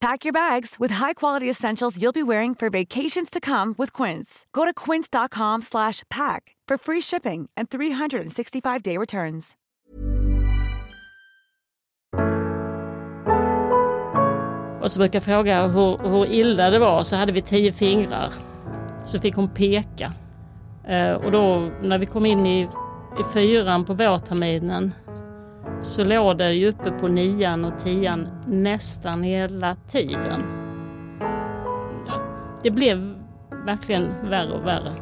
Pack your bags with high-quality essentials you'll be wearing for vacations to come with Quince. Go to quince.com/pack for free shipping and 365-day returns. Och så brukar jag fråga hur, hur illa det var så hade vi tio fingrar. Så fick hon peka. Eh, och då när vi kom in i, i fyran på vårterminen så låg det ju uppe på nian och tian nästan hela tiden. Det blev verkligen värre och värre.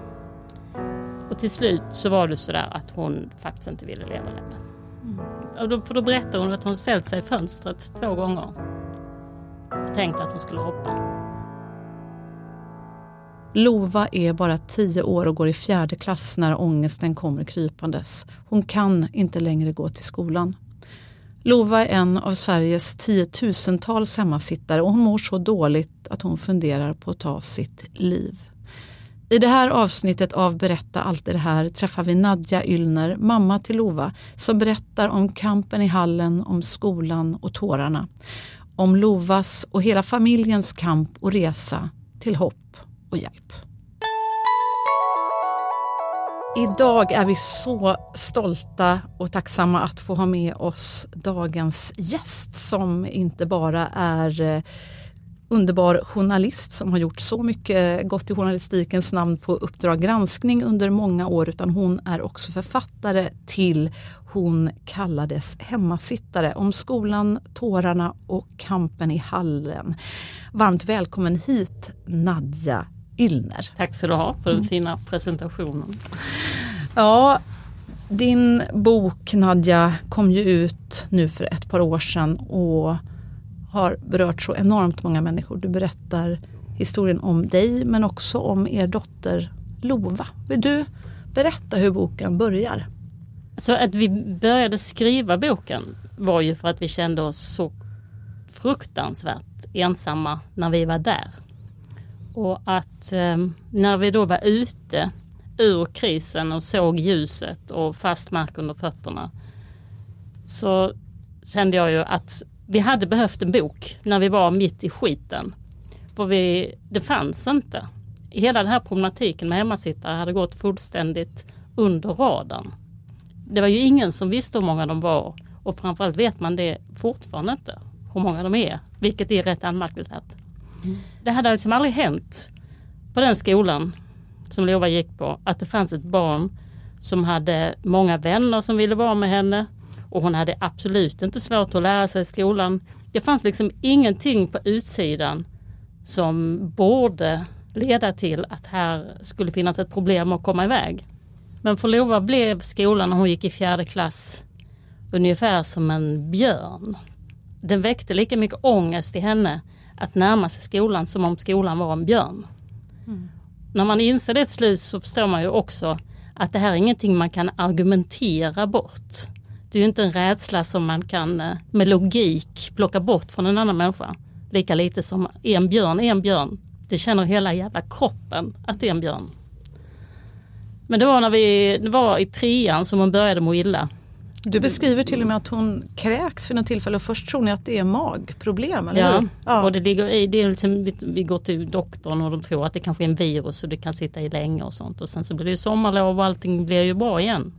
Och till slut så var det sådär att hon faktiskt inte ville leva längre. Mm. Och då, för då berättade hon att hon ställt sig i fönstret två gånger och tänkte att hon skulle hoppa. Lova är bara tio år och går i fjärde klass när ångesten kommer krypandes. Hon kan inte längre gå till skolan. Lova är en av Sveriges tiotusentals hemmasittare och hon mår så dåligt att hon funderar på att ta sitt liv. I det här avsnittet av Berätta allt det här träffar vi Nadja Yllner, mamma till Lova, som berättar om kampen i hallen, om skolan och tårarna. Om Lovas och hela familjens kamp och resa till hopp och hjälp. Idag är vi så stolta och tacksamma att få ha med oss dagens gäst som inte bara är eh, underbar journalist som har gjort så mycket gott i journalistikens namn på Uppdrag granskning under många år utan hon är också författare till Hon kallades hemmasittare om skolan, tårarna och kampen i hallen. Varmt välkommen hit Nadja Yllner. Tack ska du ha för den mm. fina presentationen. Ja, din bok Nadja kom ju ut nu för ett par år sedan och har berört så enormt många människor. Du berättar historien om dig men också om er dotter Lova. Vill du berätta hur boken börjar? Så att vi började skriva boken var ju för att vi kände oss så fruktansvärt ensamma när vi var där. Och att eh, när vi då var ute ur krisen och såg ljuset och fast mark under fötterna så kände jag ju att vi hade behövt en bok när vi var mitt i skiten. För vi, det fanns inte. Hela den här problematiken med hemmasittare hade gått fullständigt under radarn. Det var ju ingen som visste hur många de var och framförallt vet man det fortfarande inte hur många de är, vilket är rätt anmärkningsvärt. Det hade liksom aldrig hänt på den skolan som Lova gick på att det fanns ett barn som hade många vänner som ville vara med henne och hon hade absolut inte svårt att lära sig i skolan. Det fanns liksom ingenting på utsidan som borde leda till att här skulle finnas ett problem att komma iväg. Men för Lova blev skolan när hon gick i fjärde klass ungefär som en björn. Den väckte lika mycket ångest i henne att närma sig skolan som om skolan var en björn. Mm. När man inser det till slut så förstår man ju också att det här är ingenting man kan argumentera bort. Det är ju inte en rädsla som man kan eh, med logik plocka bort från en annan människa. Lika lite som en björn är en björn. Det känner hela jävla kroppen att det är en björn. Men det var när vi det var i trean som hon började må illa. Du beskriver till och med att hon kräks vid något tillfälle och först tror ni att det är magproblem, eller ja, hur? Ja, och det ligger i, det är liksom, vi, vi går till doktorn och de tror att det kanske är en virus och det kan sitta i länge och sånt och sen så blir det ju sommarlov och allting blir ju bra igen.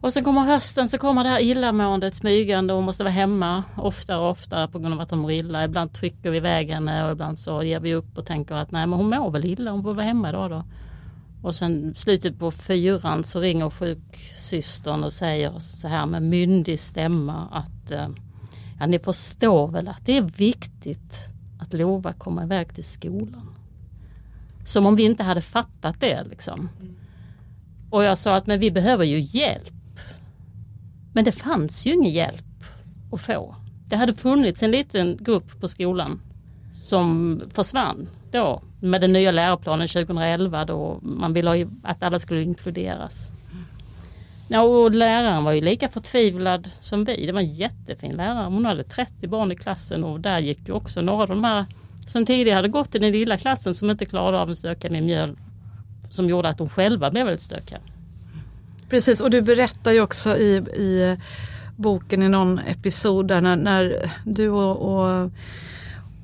Och sen kommer hösten så kommer det här illamåendet smygande och hon måste vara hemma oftare och oftare på grund av att hon mår illa. Ibland trycker vi iväg henne och ibland så ger vi upp och tänker att nej men hon mår väl illa, hon får vara hemma idag då. Och sen slutet på fyran så ringer sjuksystern och säger så här med myndig stämma att eh, ja, ni förstår väl att det är viktigt att Lova kommer iväg till skolan. Som om vi inte hade fattat det liksom. Och jag sa att men vi behöver ju hjälp. Men det fanns ju ingen hjälp att få. Det hade funnits en liten grupp på skolan som försvann då med den nya läroplanen 2011 då man ville att alla skulle inkluderas. Ja, och läraren var ju lika förtvivlad som vi. Det var en jättefin lärare. Hon hade 30 barn i klassen och där gick ju också några av de här som tidigare hade gått i den lilla klassen som inte klarade av en med mjöl som gjorde att de själva blev väldigt stökiga. Precis och du berättar ju också i, i boken i någon episod där när, när du och, och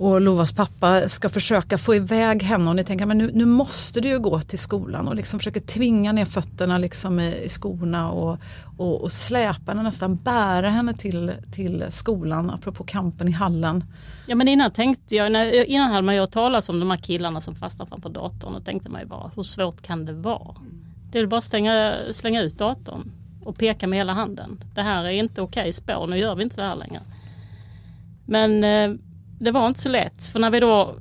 och Lovas pappa ska försöka få iväg henne och ni tänker men nu, nu måste du ju gå till skolan och liksom försöker tvinga ner fötterna liksom i, i skorna och, och, och släpa henne nästan bära henne till, till skolan apropå kampen i hallen. Ja men innan tänkte jag, innan hade man ju hört talas om de här killarna som fastnar framför datorn och tänkte man ju bara hur svårt kan det vara? Det är väl bara att stänga, slänga ut datorn och peka med hela handen. Det här är inte okej okay spår, nu gör vi inte så här längre. Men eh, det var inte så lätt. För när vi då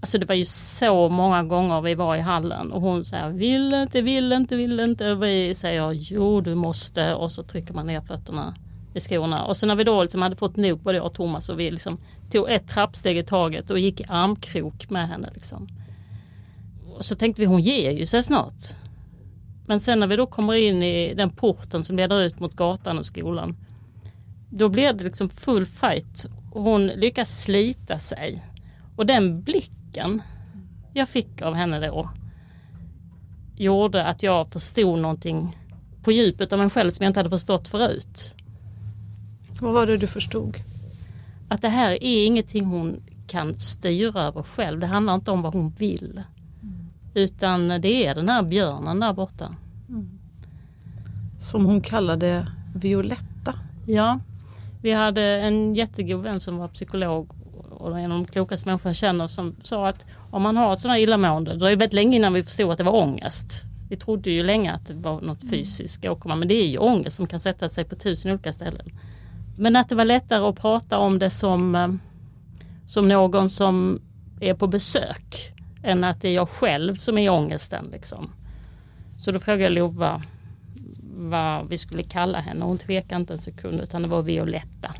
Alltså det var ju så många gånger vi var i hallen och hon säger vill inte, vill inte, vill inte. Och vi säger jo du måste. Och så trycker man ner fötterna i skorna. Och så när vi då liksom hade fått nog både jag och Thomas och vi liksom tog ett trappsteg i taget och gick i armkrok med henne liksom. Och så tänkte vi hon ger ju sig snart. Men sen när vi då kommer in i den porten som leder ut mot gatan och skolan då blir det liksom full fight hon lyckas slita sig. Och den blicken jag fick av henne då gjorde att jag förstod någonting på djupet av mig själv som jag inte hade förstått förut. Vad var det du förstod? Att det här är ingenting hon kan styra över själv. Det handlar inte om vad hon vill. Mm. Utan det är den här björnen där borta. Mm. Som hon kallade Violetta. Ja, vi hade en jättegod vän som var psykolog och en av de klokaste människor jag känner som sa att om man har ett sådant här illamående, det är väldigt länge innan vi förstod att det var ångest. Vi trodde ju länge att det var något fysiskt åkomma men det är ju ångest som kan sätta sig på tusen olika ställen. Men att det var lättare att prata om det som, eh, som någon som är på besök än att det är jag själv som är ångesten. Liksom. Så då frågade jag Lova vad vi skulle kalla henne. Hon tvekade inte en sekund utan det var Violetta.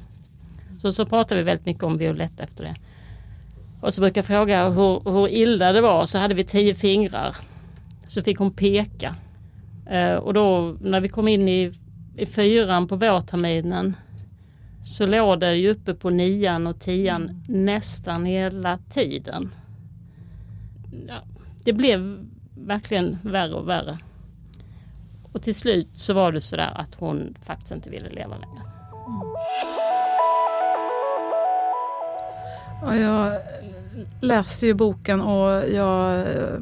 Så, så pratade vi väldigt mycket om Violetta efter det. Och så brukade jag fråga hur, hur illa det var så hade vi tio fingrar. Så fick hon peka. Eh, och då när vi kom in i, i fyran på vårterminen så låg det ju uppe på nian och tian mm. nästan hela tiden. Ja, det blev verkligen värre och värre. Och till slut så var det sådär att hon faktiskt inte ville leva längre. Ja, jag läste ju boken och jag eh,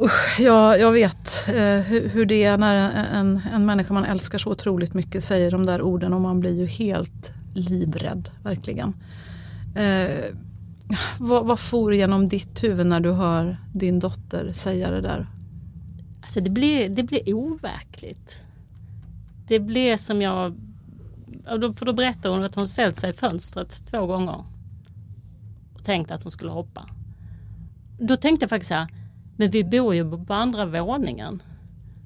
Usch, jag, jag vet eh, hur, hur, det är när en, en människa man älskar så otroligt mycket säger de där orden och man blir ju helt livrädd, verkligen. Eh, vad, vad for genom ditt huvud när du hör din dotter säga det där? Alltså det blir, det blir overkligt. Det blir som jag... För då berättar hon att hon ställt sig i fönstret två gånger och tänkt att hon skulle hoppa. Då tänkte jag faktiskt så här, men vi bor ju på andra våningen.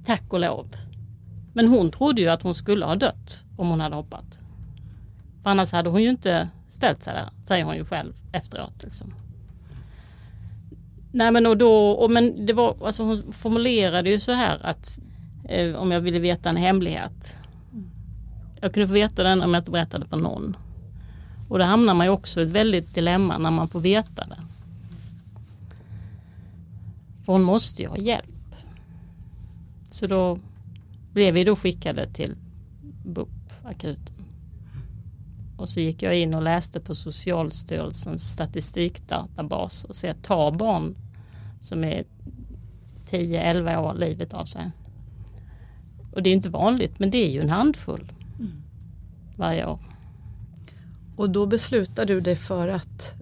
Tack och lov. Men hon trodde ju att hon skulle ha dött om hon hade hoppat. För annars hade hon ju inte ställt sig där, säger hon ju själv efteråt. Liksom. Nej men och då, och men det var, alltså hon formulerade ju så här att eh, om jag ville veta en hemlighet. Jag kunde få veta den om jag inte berättade för någon. Och då hamnar man ju också i ett väldigt dilemma när man får veta det. För hon måste ju ha hjälp. Så då blev vi då skickade till BUP, akuten. Och så gick jag in och läste på Socialstyrelsens statistikdatabas och ser tar barn som är 10-11 år livet av sig. Och det är inte vanligt men det är ju en handfull mm. varje år. Och då beslutar du dig för att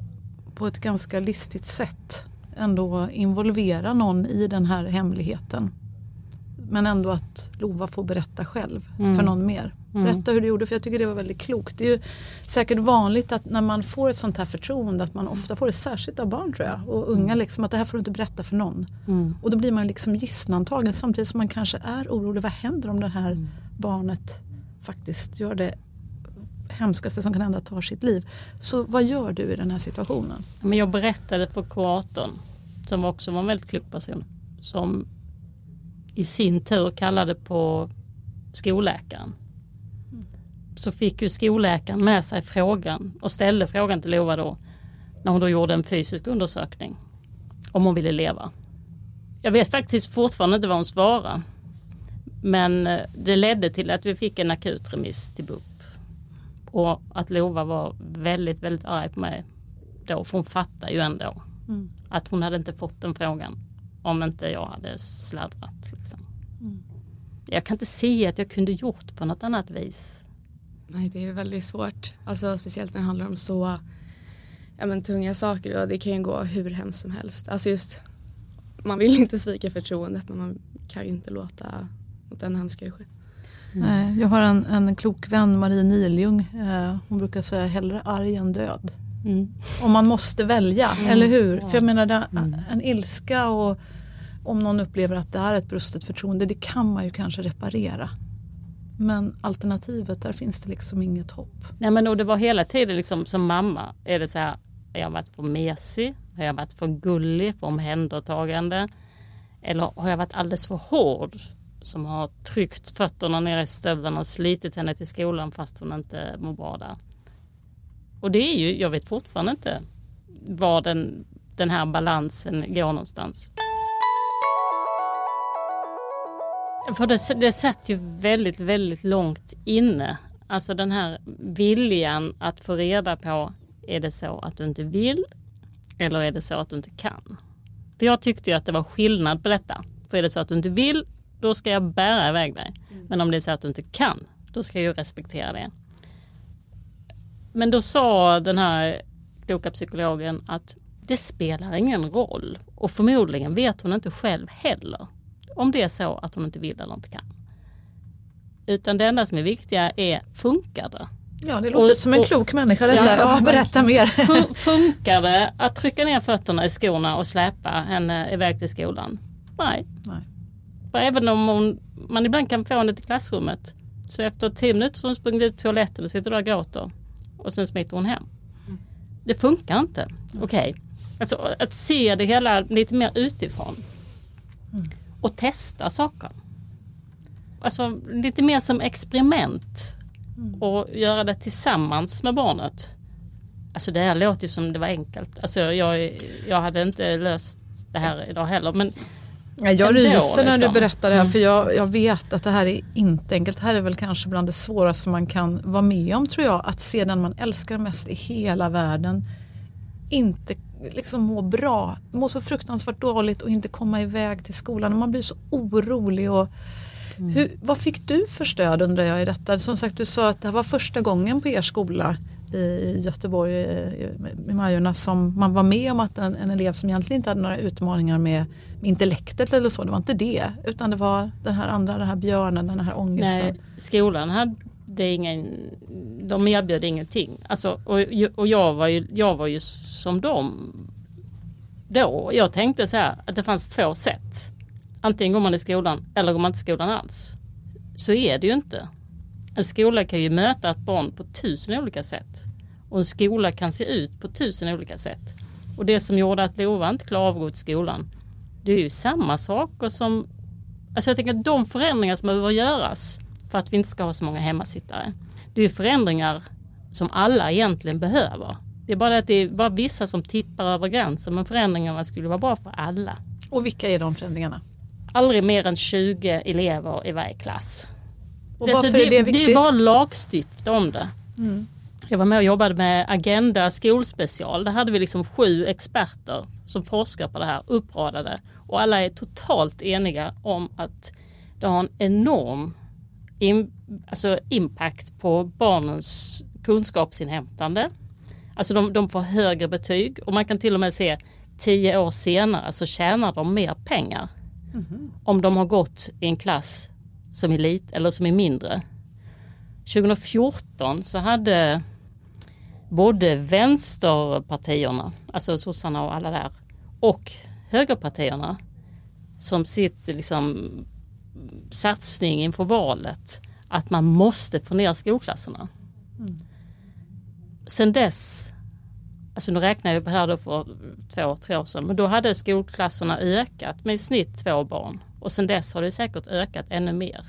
på ett ganska listigt sätt ändå involvera någon i den här hemligheten. Men ändå att Lova får berätta själv mm. för någon mer. Mm. Berätta hur du gjorde för jag tycker det var väldigt klokt. Det är ju säkert vanligt att när man får ett sånt här förtroende att man ofta får det särskilt av barn tror jag. Och unga liksom att det här får du inte berätta för någon. Mm. Och då blir man liksom gissnantagen samtidigt som man kanske är orolig. Vad händer om det här mm. barnet faktiskt gör det hemskaste som kan hända, tar sitt liv. Så vad gör du i den här situationen? Men jag berättade för kuratorn som också var en väldigt klok person som i sin tur kallade på skolläkaren. Så fick ju skolläkaren med sig frågan och ställde frågan till Lova då när hon då gjorde en fysisk undersökning om hon ville leva. Jag vet faktiskt fortfarande inte vad hon svarade. Men eh, det ledde till att vi fick en akutremiss till BUP. Och att Lova var väldigt, väldigt arg på mig då, för hon fattar ju ändå mm. att hon hade inte fått den frågan om inte jag hade sladdrat. Liksom. Mm. Jag kan inte se att jag kunde gjort på något annat vis. Nej, det är väldigt svårt. Alltså, speciellt när det handlar om så ja, men, tunga saker och det kan ju gå hur hemskt som helst. Alltså just, man vill inte svika förtroendet men man kan ju inte låta något än hemskare ske. Mm. Jag har en, en klok vän, Marie Niljung. Eh, hon brukar säga hellre arg än död. Mm. Om man måste välja, mm. eller hur? Ja. För jag menar, mm. en ilska och om någon upplever att det är ett brustet förtroende, det kan man ju kanske reparera. Men alternativet, där finns det liksom inget hopp. Nej men och det var hela tiden liksom som mamma, är det så här, har jag varit för mesig? Har jag varit för gullig, för omhändertagande? Eller har jag varit alldeles för hård? som har tryckt fötterna ner i stövlarna och slitit henne till skolan fast hon inte mår bra där. Och det är ju, jag vet fortfarande inte var den, den här balansen går någonstans. För det, det satt ju väldigt, väldigt långt inne. Alltså den här viljan att få reda på, är det så att du inte vill eller är det så att du inte kan? För jag tyckte ju att det var skillnad på detta. För är det så att du inte vill då ska jag bära iväg dig. Mm. Men om det är så att du inte kan, då ska jag respektera det. Men då sa den här kloka psykologen att det spelar ingen roll och förmodligen vet hon inte själv heller om det är så att hon inte vill eller inte kan. Utan det enda som är viktiga är, funkar det? Ja, det låter och, som en och, klok människa detta. Ja, ja, berätta mer. Funkar det att trycka ner fötterna i skorna och släpa henne iväg till skolan? Nej. Nej. Även om hon, man ibland kan få henne till klassrummet så efter tio minuter så har hon sprungit ut på toaletten och sitter där och gråter och sen smiter hon hem. Det funkar inte. Okej, okay. alltså att se det hela lite mer utifrån och testa saker. Alltså lite mer som experiment och göra det tillsammans med barnet. Alltså det här låter ju som det var enkelt. Alltså jag, jag hade inte löst det här idag heller men jag ryser när liksom. du berättar det här mm. för jag, jag, vet att det här är inte enkelt. Det här är väl kanske bland det svåraste man kan vara med om tror jag. Att se den man älskar mest i hela världen inte liksom må bra, må så fruktansvärt dåligt och inte komma iväg till skolan. Och man blir så orolig. Och mm. hur, vad fick du för stöd undrar jag i detta? Som sagt du sa att det här var första gången på er skola i Göteborg i Majorna som man var med om att en, en, elev som egentligen inte hade några utmaningar med, med intellektet eller så, det var inte det utan det var den här andra, den här björnen, den här ångesten. Nej, skolan hade ingen, de erbjöd ingenting. Alltså, och och jag, var ju, jag var ju som dem då. Jag tänkte så här att det fanns två sätt. Antingen går man i skolan eller går man inte i skolan alls. Så är det ju inte. En skola kan ju möta ett barn på tusen olika sätt. Och en skola kan se ut på tusen olika sätt. Och det som gjorde att Lova inte klarade av att gå till skolan, det är ju samma saker som... Alltså jag tänker att de förändringar som behöver göras för att vi inte ska ha så många hemmasittare, det är ju förändringar som alla egentligen behöver. Det är bara att det är bara vissa som tippar över gränsen men förändringarna skulle vara bra för alla. Och vilka är de förändringarna? Aldrig mer än 20 elever i varje klass. Och varför alltså, det, är det viktigt? Det är bara lagstifta om det. Mm. Jag var med och jobbade med Agenda skolspecial. Där hade vi liksom sju experter som forskar på det här uppradade. Och alla är totalt eniga om att det har en enorm in, alltså impact på barnens kunskapsinhämtande. Alltså de, de får högre betyg och man kan till och med se tio år senare så tjänar de mer pengar. Om de har gått i en klass som är lit eller som är mindre. 2014 så hade både vänsterpartierna, alltså sossarna och alla där, och högerpartierna som sitt liksom, satsning inför valet att man måste få ner skolklasserna. Mm. Sen dess, alltså nu räknar jag på det här då för två, tre år sedan, men då hade skolklasserna ökat med i snitt två barn och sen dess har det säkert ökat ännu mer.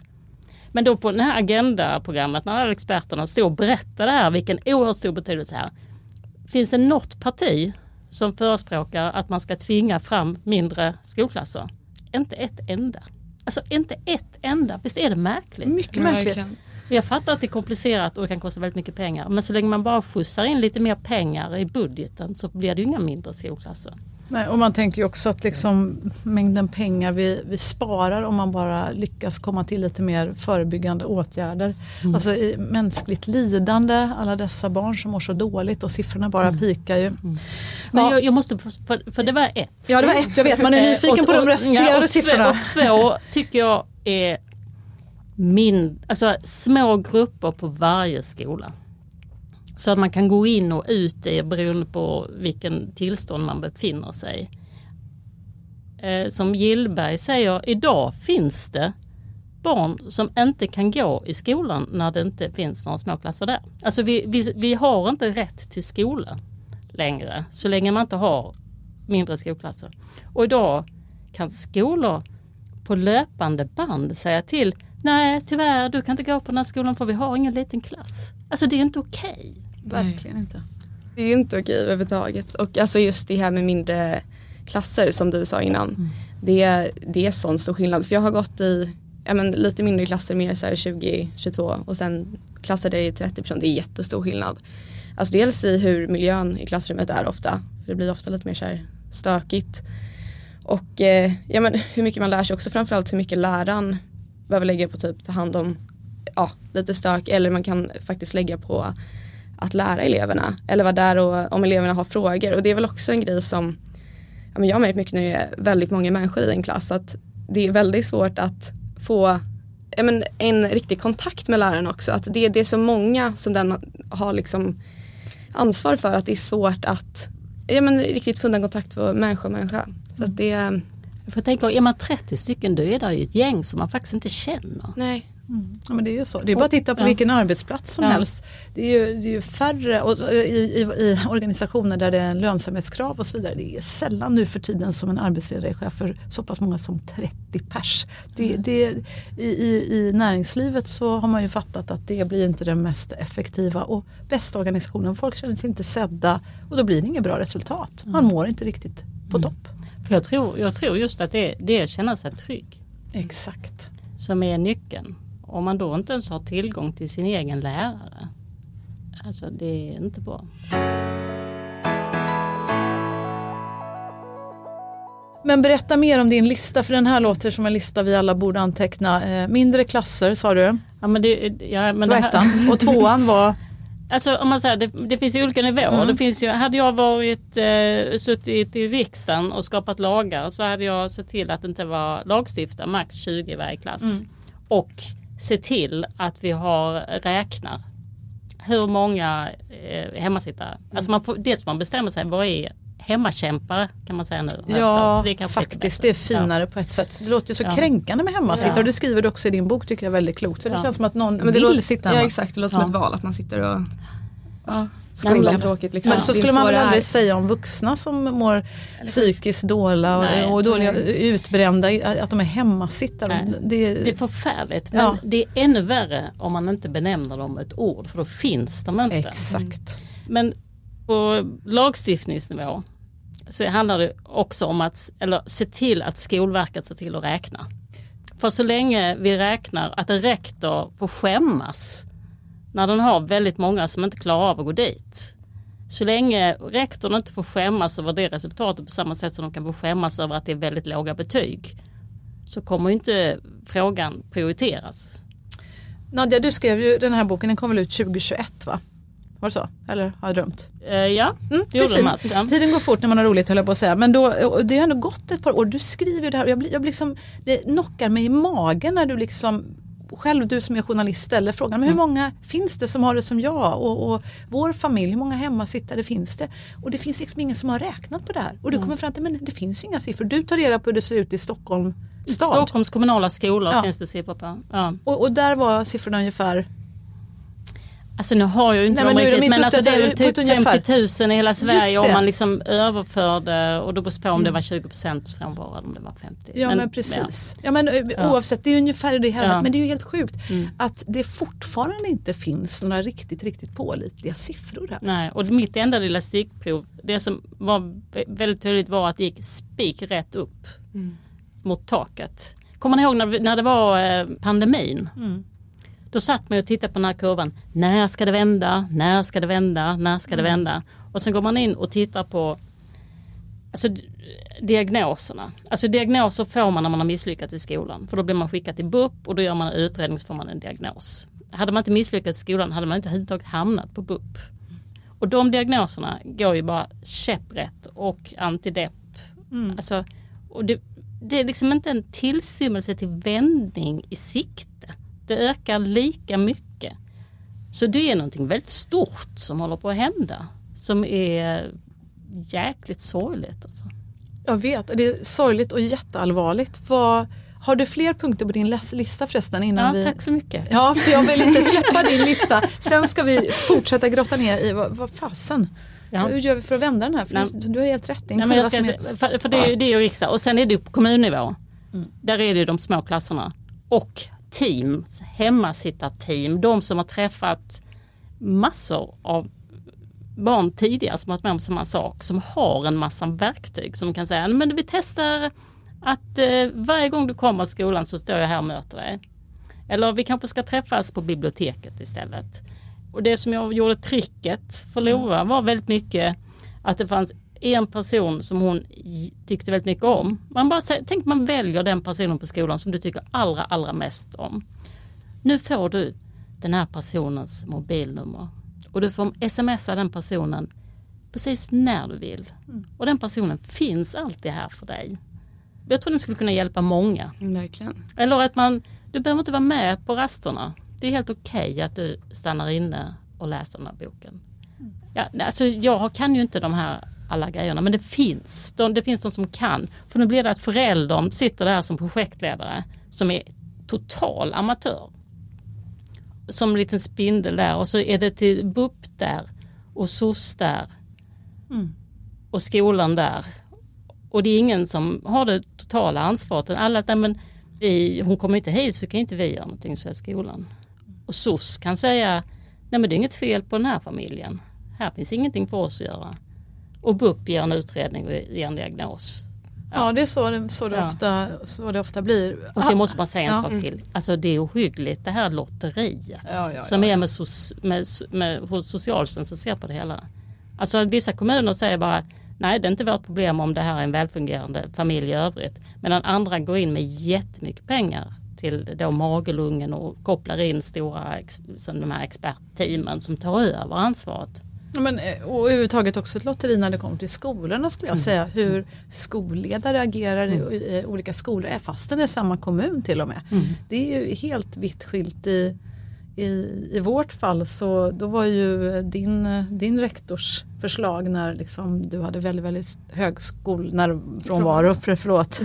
Men då på det här agendaprogrammet när alla experterna stod och berättade här vilken oerhört stor betydelse här. Finns det något parti som förespråkar att man ska tvinga fram mindre skolklasser? Inte ett enda. Alltså inte ett enda. Visst är det märkligt? Mycket märkligt. Jag fattar att det är komplicerat och det kan kosta väldigt mycket pengar. Men så länge man bara skjutsar in lite mer pengar i budgeten så blir det ju inga mindre skolklasser. Nej, och man tänker ju också att liksom mängden pengar vi, vi sparar om man bara lyckas komma till lite mer förebyggande åtgärder. Mm. Alltså mänskligt lidande, alla dessa barn som mår så dåligt och siffrorna bara mm. pikar ju. Mm. Men ja. jag, jag, måste, för, för det var ett. Ja det var ett, jag vet man är nyfiken och, på de resterande ja, siffrorna. Och två tycker jag är min, alltså små grupper på varje skola. Så att man kan gå in och ut i beroende på vilken tillstånd man befinner sig. Eh, som Gillberg säger, idag finns det barn som inte kan gå i skolan när det inte finns några småklasser där. Alltså vi, vi, vi har inte rätt till skola längre så länge man inte har mindre skolklasser. Och idag kan skolor på löpande band säga till Nej tyvärr, du kan inte gå på den här skolan för vi har ingen liten klass. Alltså det är inte okej. Okay. Verkligen inte. Det är inte okej överhuvudtaget. Och alltså just det här med mindre klasser som du sa innan. Mm. Det, det är sån stor skillnad. För jag har gått i ja, men, lite mindre klasser med 20-22 och sen klasser där det är 30 personer. Det är jättestor skillnad. Alltså dels i hur miljön i klassrummet är ofta. För det blir ofta lite mer så här stökigt. Och eh, ja, men, hur mycket man lär sig också framförallt hur mycket läraren behöver lägga på typ ta hand om ja, lite stök eller man kan faktiskt lägga på att lära eleverna eller vara där och, om eleverna har frågor och det är väl också en grej som ja, men jag har märkt mycket när det är väldigt många människor i en klass att det är väldigt svårt att få ja, men en riktig kontakt med läraren också. Att det, det är så många som den har liksom ansvar för att det är svårt att ja, men riktigt få en kontakt för människa och människa. Så att det, jag tänker, är man 30 stycken då är det ju ett gäng som man faktiskt inte känner. Nej. Mm. Ja, men det är ju så. Det är bara att titta på ja. vilken arbetsplats som ja. helst. Det är, ju, det är ju färre och, i, i, i, organisationer där det är en lönsamhetskrav och så vidare. Det är sällan nu för tiden som en arbetsledare är chef för så pass många som 30 pers. Det, mm. det, i, i, I näringslivet så har man ju fattat att det blir inte den mest effektiva och bästa organisationen. Folk känner sig inte sedda och då blir det inget bra resultat. Man mm. mår inte riktigt på mm. topp. För jag, tror, jag tror just att det, det är att känna sig trygg. Exakt. Som är nyckeln. Om man då inte ens har tillgång till sin egen lärare. Alltså det är inte bra. Men berätta mer om din lista, för den här låter som en lista vi alla borde anteckna. Eh, mindre klasser sa du. Ja, men det, ja, men det här... Och tvåan var? Alltså om man säger det, det finns ju olika nivåer. Mm. Det finns ju, hade jag varit eh, suttit i riksdagen och skapat lagar så hade jag sett till att det inte var lagstiftare, max 20 i varje klass. Mm. Och se till att vi har räknar. Hur många eh, hemmasittare. Mm. Alltså man får, dels man bestämmer sig vad är hemmakämpare kan man säga nu. Ja, det faktiskt det är finare ja. på ett sätt. Det låter så ja. kränkande med hemmasittare och det skriver du också i din bok tycker jag är väldigt klokt. För det känns som att någon men vill låter, sitta hemma. Ja exakt, det låter som ett val att man sitter och ja. Skolan tråkigt liksom. Men så skulle man väl aldrig säga om vuxna som mår psykiskt dåliga och, och dåliga, utbrända, att de är hemmasittare. Det, det är förfärligt men ja. det är ännu värre om man inte benämner dem ett ord för då finns de inte. Exakt. Mm. Men på lagstiftningsnivå så handlar det också om att eller, se till att Skolverket ser till att räkna. För så länge vi räknar att en rektor får skämmas när den har väldigt många som inte klarar av att gå dit. Så länge rektorn inte får skämmas över det resultatet på samma sätt som de kan få skämmas över att det är väldigt låga betyg så kommer inte frågan prioriteras. Nadja, du skrev ju den här boken, den kom väl ut 2021 va? Var det så? Eller har jag drömt? Eh, ja, Mm, precis. Ja. Tiden går fort när man har roligt höll jag på att säga. Men då, det har ändå gått ett par år. Du skriver ju det här och jag blir, jag blir liksom, det knockar mig i magen när du liksom själv du som är journalist ställer frågan men hur Mm. många finns det som har det som jag och, och vår familj, hur många hemmasittare finns det? Och det finns liksom ingen som har räknat på det här och du kommer fram till men det finns inga siffror. Du tar reda på hur det ser ut i Stockholm stad Stockholms kommunala skolor Ja. finns det siffror på. Ja. och, och där var siffrorna ungefär Alltså nu har jag ju inte Nej, dem men nu är de riktigt men alltså det är väl typ ungefär. 50 000 i hela Sverige om man liksom överförde och då beror på om det var 20 procent frånvaro eller om det var 50. Ja men, precis. Ja. men, eh, Oavsett, det är ju ungefär det hela. Ja. Men det är ju helt sjukt att det fortfarande inte finns några riktigt, riktigt pålitliga siffror här. Nej, och mitt enda lilla stickprov, det som var vä- väldigt tydligt var att det gick spik rätt upp mot taket. Kommer ni ihåg när, när det var eh, pandemin? Då satt man och tittade på den här kurvan. När ska det vända? När ska det vända? När ska det vända? Och sen går man in och tittar på alltså, diagnoserna. Alltså diagnoser får man när man har misslyckats i skolan. För då blir man skickad till BUP och då gör man en utredning så får man en diagnos. Hade man inte misslyckats i skolan hade man inte överhuvudtaget hamnat på BUP. Och de diagnoserna går ju bara käpprätt och antidepp. Alltså, och det, det är liksom inte en tillstymmelse till vändning i sikte. Det ökar lika mycket. Så det är någonting väldigt stort som håller på att hända. Som är jäkligt sorgligt. Alltså. Jag vet, det är sorgligt och jätteallvarligt. Vad, har du fler punkter på din lista förresten? Innan Ja, vi... tack så mycket. Ja, för jag vill inte släppa din lista. Sen ska vi fortsätta grotta ner i vad, vad fasen. Ja. Hur gör vi för att vända den här? För Nej. du, har helt rätt. Nej, men jag ska, är- för, för det, är ju- det är ju riksdag och sen är det på kommunnivå. Där är det de små klasserna och team, hemmasittarteam, de som har träffat massor av barn tidigare som har varit med om samma sak, som har en massa verktyg som kan säga, men vi testar att eh, varje gång du kommer till skolan så står jag här och möter dig. Eller vi kanske ska träffas på biblioteket istället. Och det som jag gjorde tricket för Lova var väldigt mycket att det fanns en person som hon tyckte väldigt mycket om. Man bara tänk man väljer den personen på skolan som du tycker allra, allra mest om. Nu får du den här personens mobilnummer och du får smsa den personen precis när du vill. Och den personen finns alltid här för dig. Jag tror den skulle kunna hjälpa många. Verkligen. Eller att man, du behöver inte vara med på rasterna. Det är helt okej att du stannar inne och läser den här boken. Ja, alltså jag kan ju inte de här alla grejerna men det finns. De, det finns de som kan. För nu blir det att föräldern sitter där som projektledare som är total amatör. Som en liten spindel där och så är det till BUP där och SOS där och skolan där. Och det är ingen som har det totala ansvaret. Alla nej, men vi, hon kommer inte hit så kan inte vi göra någonting, säger skolan. Och SOS kan säga, nej men det är inget fel på den här familjen. Här finns ingenting för oss att göra. Och BUP ger en utredning och ger en diagnos. Ja, det är så, det- så, det, Ja. ofta, så det ofta blir. Och så måste man säga en Ja. sak till. Alltså det är ohyggligt det här lotteriet Ja, ja, som ja, är med, soc- med, med hos socialtjänsten ser på det hela. Alltså vissa kommuner säger bara nej det är inte vårt problem om det här är en välfungerande familj i övrigt. Medan andra går in med jättemycket pengar till då Magelungen och kopplar in stora som de här expertteamen som tar över ansvaret. Men, eh, och överhuvudtaget också ett lotteri när det kommer till skolorna skulle jag säga. Hur skolledare agerar i, i olika skolor, fastän är samma kommun till och med. Det är ju helt vitt skilt i, i, i vårt fall så då var ju din, din rektors förslag när liksom du hade väldigt, väldigt hög skolnärvaro, för, förlåt.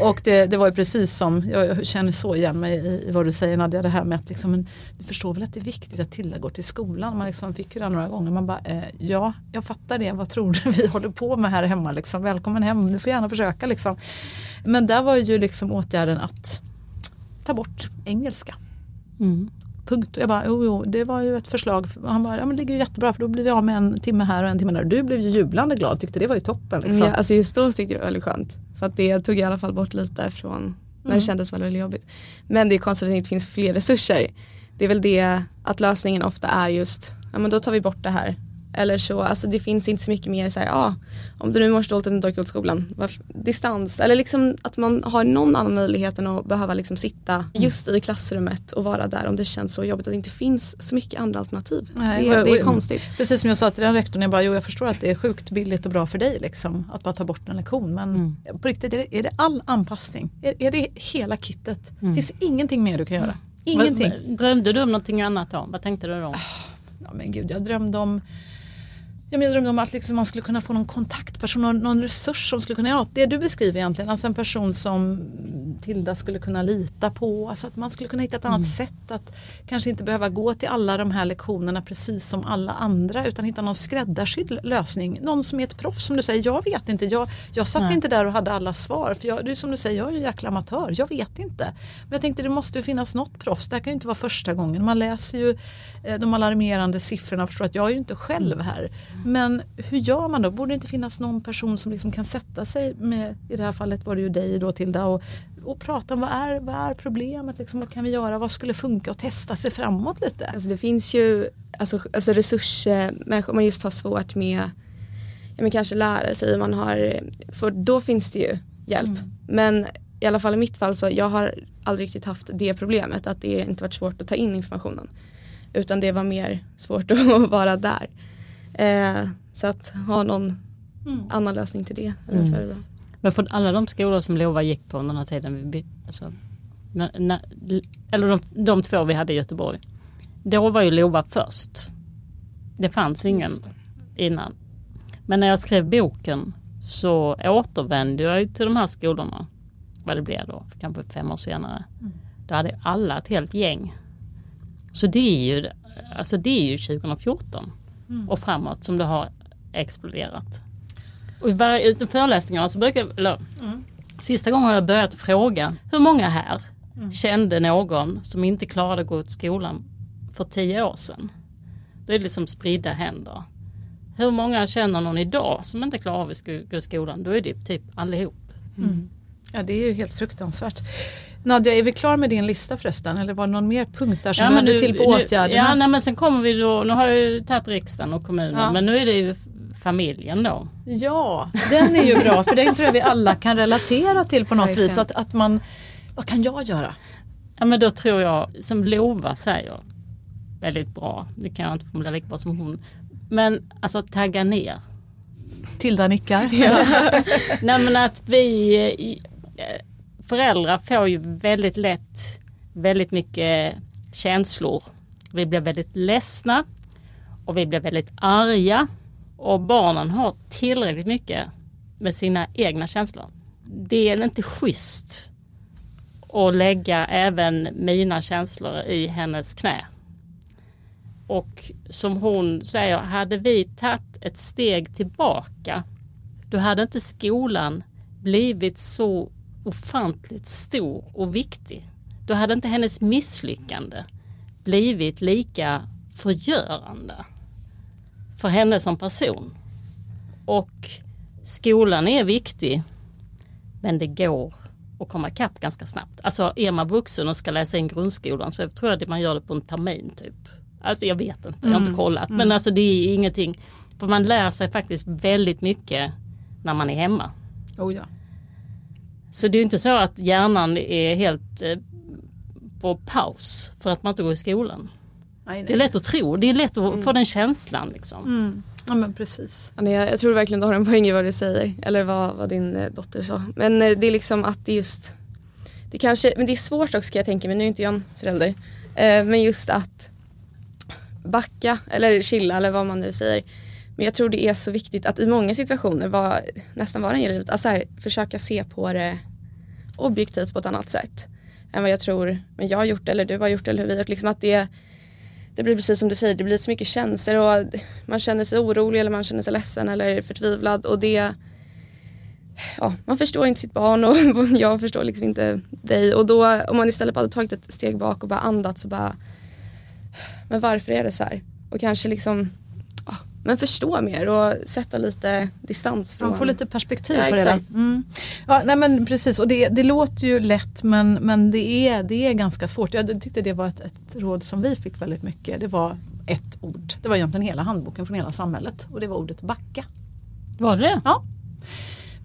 Och det, det var ju precis som, jag, jag känner så igen mig i, i vad du säger Nadja, det här med att liksom, du förstår väl att det är viktigt att Tilda går till skolan. Man liksom fick ju det några gånger. Man bara, eh, ja, jag fattar det. Vad tror du vi håller på med här hemma? Liksom? Välkommen hem, du får gärna försöka. Liksom. Men där var ju liksom åtgärden att ta bort engelska. Punkt. Och jag bara, jo, jo, det var ju ett förslag. Och Han bara, ja men det ligger ju jättebra för då blir vi av med en timme här och en timme där. Du blev ju jublande glad, tyckte det var ju toppen. Liksom. Ja, alltså just då tyckte jag det var väldigt skönt. För att det tog i alla fall bort lite från när det kändes väldigt, väldigt jobbigt. Men det är konstigt att det inte finns fler resurser. Det är väl det att lösningen ofta är just, ja men då tar vi bort det här. Eller så, alltså det finns inte så mycket mer så här, ja, om du nu mår stolt att du inte orkar skolan, varför, distans. Eller liksom att man har någon annan möjlighet än att behöva liksom sitta mm. just i klassrummet och vara där om det känns så jobbigt att det inte finns så mycket andra alternativ. Nej, det, det, är konstigt. Precis som jag sa till den rektorn, jag bara, jo jag förstår att det är sjukt billigt och bra för dig liksom, att bara ta bort en lektion. Men mm. på riktigt, är det, är det all anpassning? Är, är det hela kittet? Mm. Finns ingenting mer du kan göra? Mm. Ingenting. Drömde du om någonting annat då? Vad tänkte du då? Ah, ja, men gud, jag drömde om Ja, men jag drömde om att liksom man skulle kunna få någon kontaktperson, någon, någon resurs som skulle kunna, ja det du beskriver egentligen, alltså en person som Tilda skulle kunna lita på, alltså att man skulle kunna hitta ett annat mm. sätt att kanske inte behöva gå till alla de här lektionerna precis som alla andra utan hitta någon skräddarsydd lösning. Någon som är ett proffs som du säger, jag vet inte, jag, jag satt Nej. inte där och hade alla svar för jag, du, som du säger, jag är en jäkla amatör, jag vet inte. Men jag tänkte det måste finnas något proffs, det här kan ju inte vara första gången, man läser ju de alarmerande siffrorna och förstår att jag är ju inte själv här. Men hur gör man då? Borde det inte finnas någon person som liksom kan sätta sig med, i det här fallet var det ju dig då Tilda, och, och prata om vad är, vad är problemet, liksom, vad kan vi göra, vad skulle funka och testa sig framåt lite? Alltså det finns ju alltså, alltså resursmänniskor, om man just har svårt med, ja, men kanske lära sig, man har svårt, då finns det ju hjälp. Mm. Men i alla fall i mitt fall så jag har aldrig riktigt haft det problemet att det inte varit svårt att ta in informationen. Utan det var mer svårt att vara där. Eh, så att ha någon mm. annan lösning till det. Mm. det Men för alla de skolor som Lova gick på under den här tiden, vi, alltså, när, när, eller de, de två vi hade i Göteborg, då var ju Lova först. Det fanns ingen det. innan. Men när jag skrev boken så återvände jag till de här skolorna, vad det blev då, kanske fem år senare. Mm. Då hade alla ett helt gäng. Så det är ju, alltså det är ju 2014 mm. och framåt som det har exploderat. Och i varje föreläsningarna så brukar eller, mm. Sista gången har jag börjat fråga hur många här mm. kände någon som inte klarade att gå till skolan för tio år sedan. Då är det liksom spridda händer. Hur många känner någon idag som inte klarar av att gå i skolan? Då är det typ allihop. Mm. Ja det är ju helt fruktansvärt. Nadja, är vi klar med din lista förresten? Eller var det någon mer punkt där som ja, hör till på åtgärderna? Ja, nej, men sen kommer vi då, nu har jag ju tagit riksdagen och kommunen, ja. men nu är det ju familjen då. Ja, den är ju bra för den tror jag vi alla kan relatera till på något vis. Att, att man, vad kan jag göra? Ja men då tror jag, som Lova säger, väldigt bra, det kan jag inte formulera lika bra som hon, men alltså tagga ner. Tilda nickar. Ja. Nej men att vi föräldrar får ju väldigt lätt väldigt mycket känslor. Vi blir väldigt ledsna och vi blir väldigt arga och barnen har tillräckligt mycket med sina egna känslor. Det är inte schysst att lägga även mina känslor i hennes knä. Och som hon säger, hade vi tagit ett steg tillbaka då hade inte skolan blivit så ofantligt stor och viktig. Då hade inte hennes misslyckande blivit lika förgörande för henne som person. Och skolan är viktig men det går att komma ikapp ganska snabbt. Alltså är man vuxen och ska läsa in grundskolan så tror jag att man gör det på en termin typ. Alltså jag vet inte, jag har inte mm. kollat. Mm. Men alltså det är ingenting. För man lär sig faktiskt väldigt mycket när man är hemma. Oh ja. Så det är inte så att hjärnan är helt eh, på paus för att man inte går i skolan. Nej, det är lätt att tro, det är lätt att mm. få den känslan. Liksom. Mm. Ja men precis. Ja, jag, jag tror verkligen du har en poäng i vad du säger, eller vad, vad din eh, dotter sa. Men eh, det är liksom att det just, det kanske, men det är svårt också ska jag tänka mig, nu är inte jag en förälder, eh, men just att backa eller chilla eller vad man nu säger. Men jag tror det är så viktigt att i många situationer, var, nästan var det gäller alltså här, försöka se på det objektivt på ett annat sätt än vad jag tror men jag har gjort eller du har gjort eller hur vi har gjort. Liksom att det, det blir precis som du säger, det blir så mycket känslor och man känner sig orolig eller man känner sig ledsen eller förtvivlad och det ja, man förstår inte sitt barn och jag förstår liksom inte dig och då om man istället hade tagit ett steg bak och bara andats och bara men varför är det så här? Och kanske liksom men förstå mer och sätta lite distans från. Man får lite perspektiv ja, på det. Mm. Ja, nej men precis och det, det, låter ju lätt men, men det, är, det är ganska svårt. Jag tyckte det var ett, ett råd som vi fick väldigt mycket. Det var ett ord. Det var egentligen hela handboken från hela samhället och det var ordet backa. Var det Ja.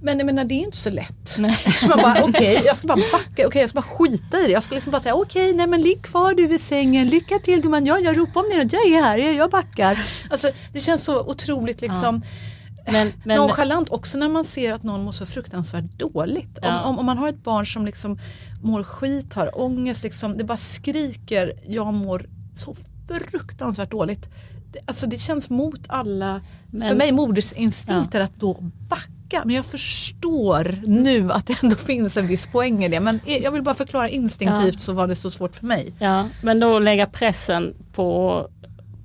Men jag menar det är inte så lätt. Man bara okej, okay, jag ska bara backa, okej okay, jag ska bara skita i det. Jag ska liksom bara säga okej, okay, nej men ligg kvar du vid sängen, lycka till gumman, ja, jag ropar om det, jag är här, jag backar. Alltså det känns så otroligt liksom ja. men, men, nonchalant också när man ser att någon mår så fruktansvärt dåligt. Ja. Om, om, om, man har ett barn som liksom mår skit, har ångest, liksom, det bara skriker jag mår så fruktansvärt dåligt. Det, alltså det känns mot alla, men, för mig modersinstinkter ja. att då backa backa men jag förstår nu att det ändå finns en viss poäng i det. Men jag vill bara förklara instinktivt ja. så var det så svårt för mig. Ja, men då lägga pressen på,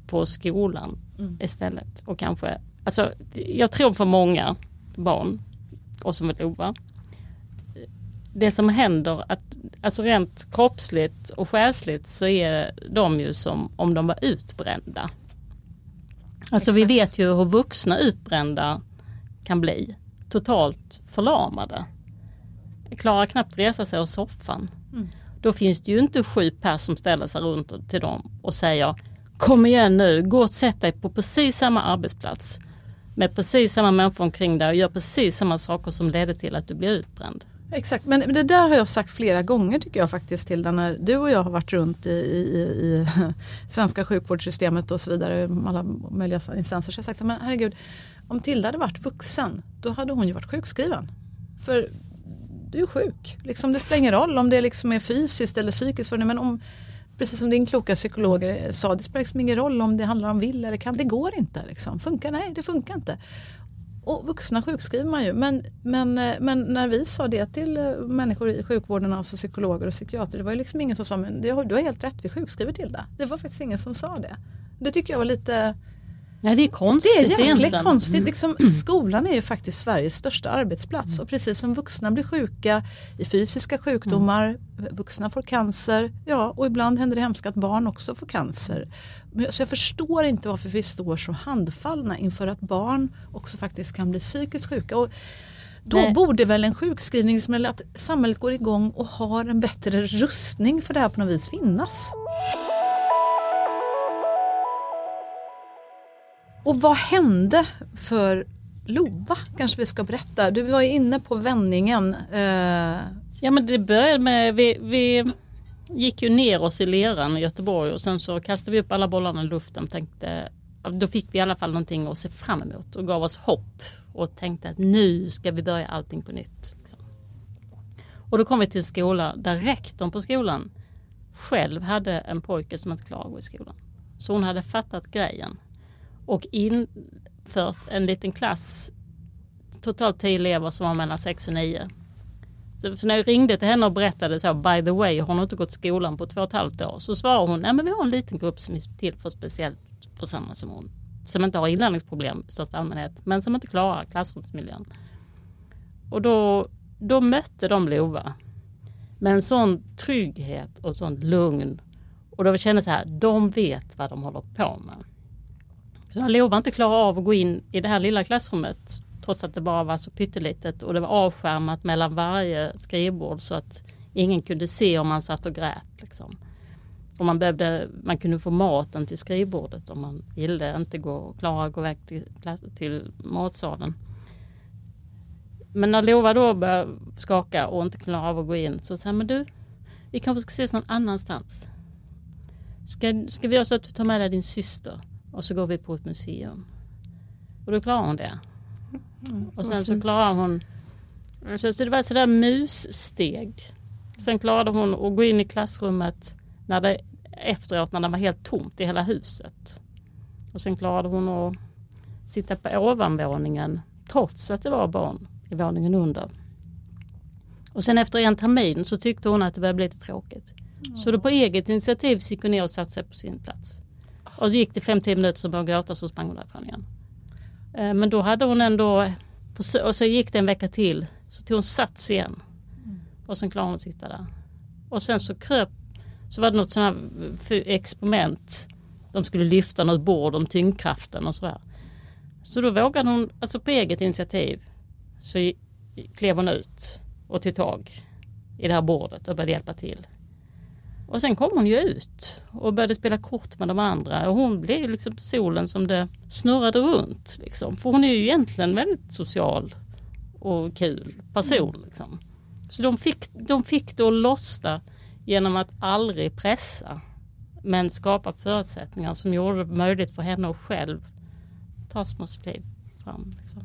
på skolan mm. istället. Och kanske, alltså, jag tror för många barn och som är Lova det som händer, att, alltså rent kroppsligt och själsligt så är de ju som om de var utbrända. Alltså Exakt. vi vet ju hur vuxna utbrända kan bli totalt förlamade. Klarar knappt resa sig ur soffan. Mm. Då finns det ju inte sju pers som ställer sig runt till dem och säger Kom igen nu, gå och sätt dig på precis samma arbetsplats med precis samma människor omkring dig och gör precis samma saker som ledde till att du blir utbränd. Exakt, men det där har jag sagt flera gånger tycker jag faktiskt till när du och jag har varit runt i, i, i svenska sjukvårdssystemet och så vidare, alla möjliga instanser. Så jag har sagt så men herregud, om Tilda hade varit vuxen då hade hon ju varit sjukskriven. För du är sjuk. Liksom, det spelar ingen roll om det liksom är fysiskt eller psykiskt. För dig. men om, precis som din kloka psykolog eh, sa, det spelar liksom ingen roll om det handlar om vill eller kan. Det går inte. Liksom. Funkar? Nej, det funkar inte. Och vuxna sjukskriver man ju. Men, men, eh, men när vi sa det till eh, människor i sjukvården, alltså psykologer och psykiater, det var ju liksom ingen som sa men du har helt rätt, vi sjukskriver till det. Det var faktiskt ingen som sa det. Det tycker jag var lite Nej, det är konstigt. Det är jäkligt egentligen. konstigt. Liksom, skolan är ju faktiskt Sveriges största arbetsplats mm. och precis som vuxna blir sjuka i fysiska sjukdomar, mm. vuxna får cancer, ja och ibland händer det hemska att barn också får cancer. Så jag förstår inte varför vi står så handfallna inför att barn också faktiskt kan bli psykiskt sjuka. Och då Nej. borde väl en sjukskrivning, liksom, eller att samhället går igång och har en bättre rustning för det här på något vis finnas. Och vad hände för Lova kanske vi ska berätta. Du var ju inne på vändningen. Eh... Ja men det började med, vi, vi gick ju ner oss i leran i Göteborg och sen så kastade vi upp alla bollarna i luften och tänkte då fick vi i alla fall någonting att se fram emot och gav oss hopp och tänkte att nu ska vi börja allting på nytt. Liksom. Och då kom vi till en skola där rektorn på skolan själv hade en pojke som inte klarade att gå i skolan. Så hon hade fattat grejen och infört en liten klass, totalt tio elever som var mellan 6 och 9. Så, så när jag ringde till henne och berättade så, by the way, har hon inte gått skolan på två och ett halvt år? Så svarade hon, nej men vi har en liten grupp som är till för speciellt för samma som hon. Som inte har inlärningsproblem i största allmänhet, men som inte klarar klassrumsmiljön. Och då, då mötte de Lova med en sån trygghet och sånt lugn. Och då kände jag så här, de vet vad de håller på med. Så jag lovade inte klara av att gå in i det här lilla klassrummet trots att det bara var så pyttelitet och det var avskärmat mellan varje skrivbord så att ingen kunde se om man satt och grät. Liksom. Och man, behövde, man kunde få maten till skrivbordet om man ville inte gå och klara att gå iväg till, till matsalen. Men när Lova då började skaka och inte klarade av att gå in så sa men du, vi kanske ska ses någon annanstans. Ska, ska vi göra så att du tar med dig din syster? Och så går vi på ett museum. Och då klarar hon det. Mm, och sen så klarar hon, så, så det var sådär mussteg. Sen klarade hon att gå in i klassrummet när det, efteråt när det var helt tomt i hela huset. Och sen klarade hon att sitta på ovanvåningen trots att det var barn i våningen under. Och sen efter en termin så tyckte hon att det började bli lite tråkigt. Så då på eget initiativ gick hon ner och satte sig på sin plats. Och så gick det 5-10 minuter så började hon gråta så sprang hon därifrån igen. Eh, men då hade hon ändå, och så gick det en vecka till, så tog hon sats igen. Och sen klarade hon att sitta där. Och sen så kröp, så var det något sånt här eh, experiment. De skulle lyfta något bord om tyngdkraften och sådär. Så då vågade hon, alltså på eget initiativ, så klev hon ut och tog tag i det här bordet och började hjälpa till. Och sen kom hon ju ut och började spela kort med de andra och hon blev liksom solen som det snurrade runt. Liksom. För hon är ju egentligen väldigt social och kul person. Mm. Liksom. Så de fick, de fick det att lossna genom att aldrig pressa men skapa förutsättningar som gjorde det möjligt för henne att själv ta små kliv fram. Liksom.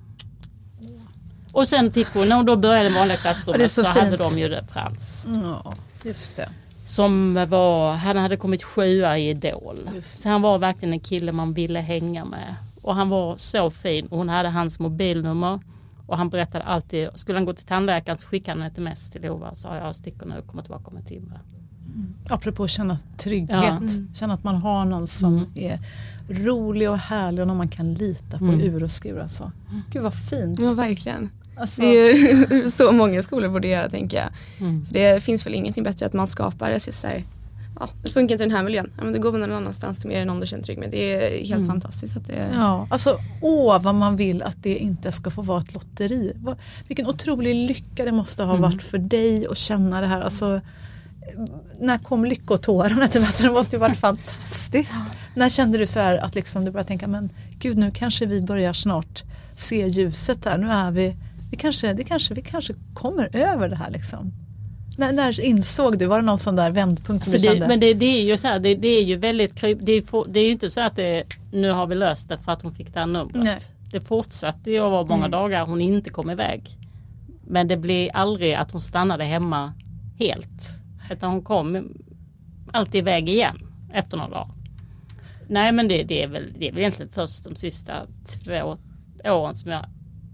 Och sen fick hon, när hon då började i vanliga klassrummet så, så hade de ju det Frans. Ja, just det. Som var, han hade kommit sjua i Idol. Så han var verkligen en kille man ville hänga med. Och han var så fin. Hon hade hans mobilnummer. Och han berättade alltid, skulle han gå till tandläkaren så skickade han ett sms till Lova och sa jag sticker nu och kommer tillbaka om en timme. Mm. Apropå att känna trygghet, ja. mm. känna att man har någon som mm. är rolig och härlig och någon man kan lita på mm. ur och skur. Alltså. Gud vad fint. Ja verkligen. Alltså. Det är ju så många skolor borde göra tänker jag. Mm. Det finns väl ingenting bättre att man skapar. Så här, ja, det funkar inte i den här miljön. Ja, men då går man någon annanstans till mer någon du känner trygg med. Det är helt mm. fantastiskt. Att det... ja, alltså, åh vad man vill att det inte ska få vara ett lotteri. Vilken otrolig lycka det måste ha mm. varit för dig att känna det här. Alltså, när kom lyckotårarna till vattnet? Det måste ju varit fantastiskt. när kände du så här att liksom du började tänka men gud nu kanske vi börjar snart se ljuset här. Nu är vi, vi kanske, det kanske, vi kanske kommer över det här liksom. När, när insåg du, var det någon sån där vändpunkt alltså kände? Men det, det, är ju så här, det, det är ju väldigt det är, det är ju inte så att det, nu har vi löst det för att hon fick det här numret. Nej. Det fortsatte ju att vara många mm. dagar hon inte kom iväg. Men det blev aldrig att hon stannade hemma helt. Utan hon kom alltid iväg igen efter några dagar. Nej men det, det, är väl, det är väl egentligen först de sista två åren som jag,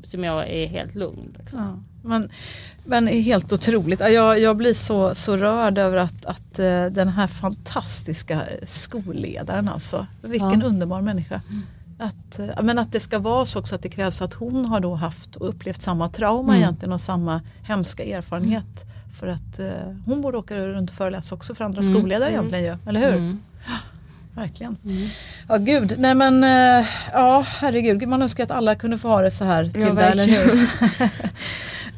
som jag är helt lugn. Liksom. Ja, men, men helt otroligt. Jag, jag blir så, så rörd över att, att eh, den här fantastiska skolledaren alltså. Vilken ja. underbar människa. Mm. Att, eh, men att det ska vara så också att det krävs att hon har då haft och upplevt samma trauma mm. egentligen och samma hemska erfarenhet. Mm. För att eh, hon borde åka runt och föreläsa också för andra mm. skolledare mm. egentligen ju, eller hur? Verkligen. Mm. Ja gud, nej men eh, ja herregud, man önskar att alla kunde få ha det så här till ja, eller hur?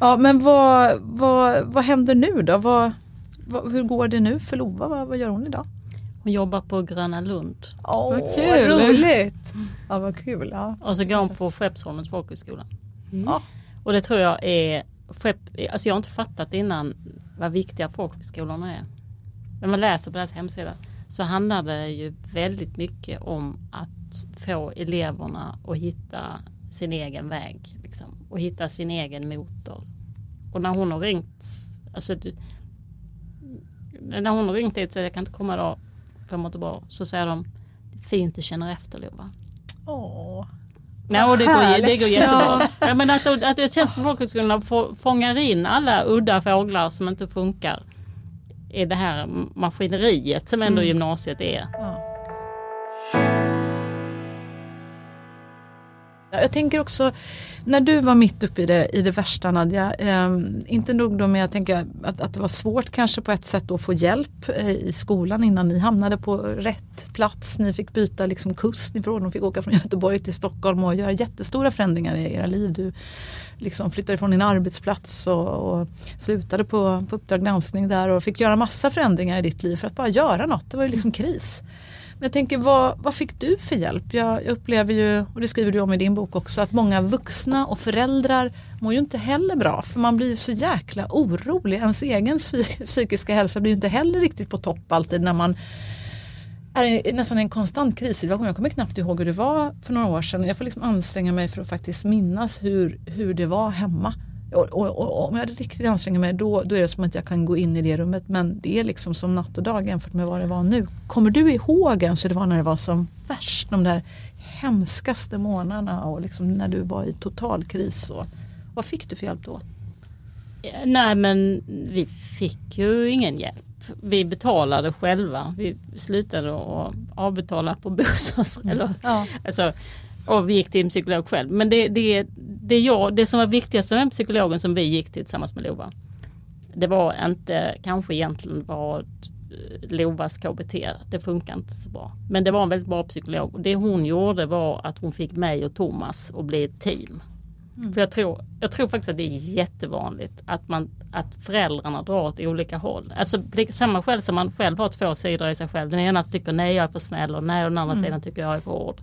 ja men vad, vad, vad händer nu då? Vad, vad, hur går det nu för Lova? Vad, vad gör hon idag? Hon jobbar på Gröna Lund. Åh, vad kul! roligt! Ja, vad kul. Ja. Och så går hon på Skeppsholmens folkhögskola. Mm. Ja. Och det tror jag är alltså jag har inte fattat innan vad viktiga folkhögskolorna är. När man läser på deras hemsida så handlar det ju väldigt mycket om att få eleverna att hitta sin egen väg liksom, och hitta sin egen motor. Och när hon har ringt, alltså, när hon har ringt dit så jag kan inte komma idag för jag mår inte bra, så säger de fint du känner efter Lova. Åh. Ja, och det, går, det går jättebra. Ja. men att, att jag känns på folkhögskolorna fångar in alla udda fåglar som inte funkar i det här maskineriet som ändå mm. gymnasiet är. Ja. Jag tänker också, när du var mitt uppe i det, i det värsta Nadja, eh, inte nog då med jag att, att det var svårt kanske på ett sätt att få hjälp eh, i skolan innan ni hamnade på rätt plats. Ni fick byta liksom kust ifrån och fick åka från Göteborg till Stockholm och göra jättestora förändringar i era liv. Du liksom flyttade från din arbetsplats och, och slutade på, på Uppdrag granskning där och fick göra massa förändringar i ditt liv för att bara göra något. Det var ju liksom kris. Men jag tänker, vad, vad fick du för hjälp? Jag, jag upplever ju, och det skriver du om i din bok också, att många vuxna och föräldrar mår ju inte heller bra för man blir ju så jäkla orolig. Ens egen psykiska hälsa blir ju inte heller riktigt på topp alltid när man är nästan en konstant krissituation. Jag kommer knappt ihåg hur det var för några år sedan. Jag får liksom anstränga mig för att faktiskt minnas hur, hur det var hemma. Och, och, och, om jag riktigt anstränger mig då, då är det som att jag kan gå in i det rummet men det är liksom som natt och dag jämfört med vad det var nu. Kommer du ihåg ens hur det var när det var som värst? De där hemskaste månaderna och liksom när du var i total kris. Och, vad fick du för hjälp då? Nej men vi fick ju ingen hjälp. Vi betalade själva. Vi slutade att avbetala på bostads... Mm. Eller, ja. alltså, och vi gick till en psykolog själv. Men det, det, det, jag, det som var viktigast med psykologen som vi gick till tillsammans med Lova. Det var inte kanske egentligen vad eh, Lovas KBT, det funkar inte så bra. Men det var en väldigt bra psykolog. Det hon gjorde var att hon fick mig och Thomas att bli ett team. Mm. För jag tror, jag tror faktiskt att det är jättevanligt att, man, att föräldrarna drar åt olika håll. Alltså samma skäl som man själv har två sidor i sig själv. Den ena tycker nej jag är för snäll och nej och den andra mm. sidan tycker jag är för hård.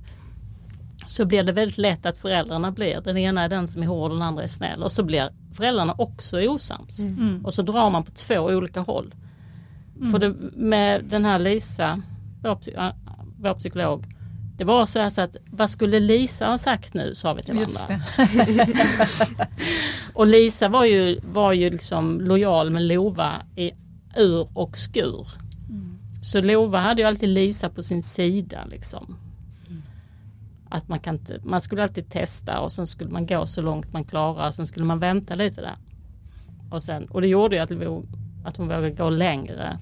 Så blir det väldigt lätt att föräldrarna blir, den ena är den som är hård och den andra är snäll. Och så blir föräldrarna också osams. Mm. mm. Och så drar man på två olika håll. Mm. För det, med den här Lisa, vår, vår psykolog, det var så, här så att vad skulle Lisa ha sagt nu sa vi till varandra. och Lisa var ju, var ju liksom lojal med Lova i ur och skur. Mm. Så Lova hade ju alltid Lisa på sin sida liksom. Att man, kan inte, man skulle alltid testa och sen skulle man gå så långt man klarar. Sen skulle man vänta lite där. Och, sen, och det gjorde ju att, att hon vågade gå längre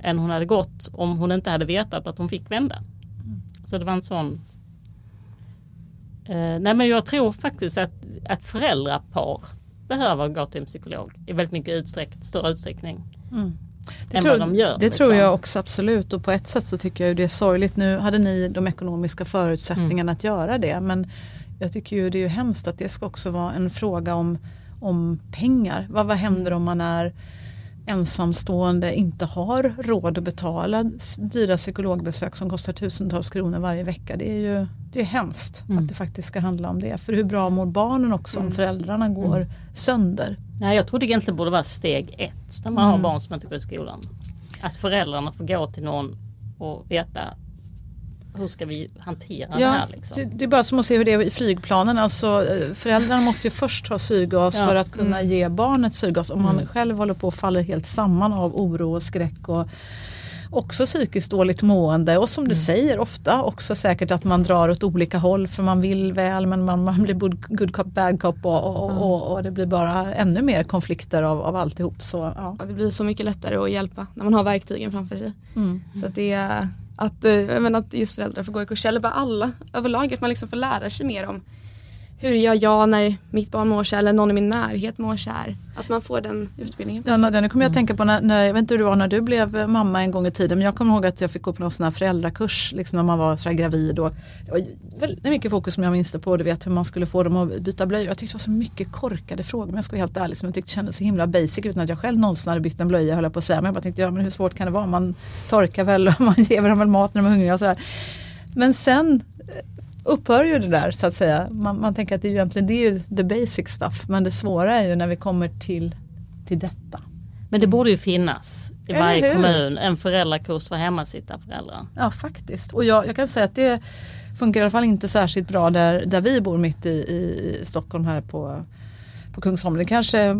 än hon hade gått om hon inte hade vetat att hon fick vända. Så det var en sån eh, Nej men jag tror faktiskt att, att föräldrapar behöver gå till en psykolog i väldigt mycket utsträck, större utsträckning. Mm. Det, tror, de gör, det liksom. tror jag också absolut och på ett sätt så tycker jag det är sorgligt. Nu hade ni de ekonomiska förutsättningarna mm. att göra det men jag tycker ju det är ju hemskt att det ska också vara en fråga om, om pengar. Vad, vad händer om man är ensamstående inte har råd att betala dyra psykologbesök som kostar tusentals kronor varje vecka. Det är ju det är hemskt mm. att det faktiskt ska handla om det. För hur bra mår barnen också mm. om föräldrarna går mm. sönder? Nej, jag tror det egentligen borde vara steg ett när man har mm. barn som inte går i skolan. Att föräldrarna får gå till någon och veta hur ska vi hantera ja, det här? Liksom? Det, är bara som att se hur det är i flygplanen. Alltså, eh, föräldrarna måste ju först ha syrgas ja. för att kunna mm. ge barnet syrgas. Om mm. man själv håller på att faller helt samman av oro och skräck och också psykiskt dåligt mående och som du mm. säger ofta också säkert att man drar åt olika håll för man vill väl men man, man blir good cop bad cop och, och, mm. och, och, det blir bara ännu mer konflikter av, av alltihop. Så, ja. det blir så mycket lättare att hjälpa när man har verktygen framför sig. Mm. Så det är att, eh, men att just föräldrar får gå i kurs, eller bara alla överlag, att man liksom får lära sig mer om hur gör jag när mitt barn mår så eller någon i min närhet mår så här. Att man får den utbildningen. Ja, nu kommer jag att tänka på när, när, jag vet inte hur det var när du blev mamma en gång i tiden men jag kommer ihåg att jag fick gå på någon sån här föräldrakurs liksom när man var så gravid och det var väldigt mycket fokus som jag minns det på, du vet hur man skulle få dem att byta blöjor. Jag tyckte det var så mycket korkade frågor men jag ska vara helt ärlig som jag tyckte det kändes så himla basic utan att jag själv någonsin hade bytt en blöja höll jag på att säga men jag bara tänkte ja men hur svårt kan det vara man torkar väl och man ger dem väl mat när de är hungriga och sådär. Men sen upphör ju det där så att säga. Man, man tänker att det är ju egentligen det är ju the basic stuff men det svåra är ju när vi kommer till, till detta. Men det borde ju finnas i Eller varje hur? kommun en föräldrakurs för hemmasittarföräldrar. Ja faktiskt och jag, jag kan säga att det funkar i alla fall inte särskilt bra där, där vi bor mitt i, i Stockholm här på på Kungsholmen. Det kanske eh,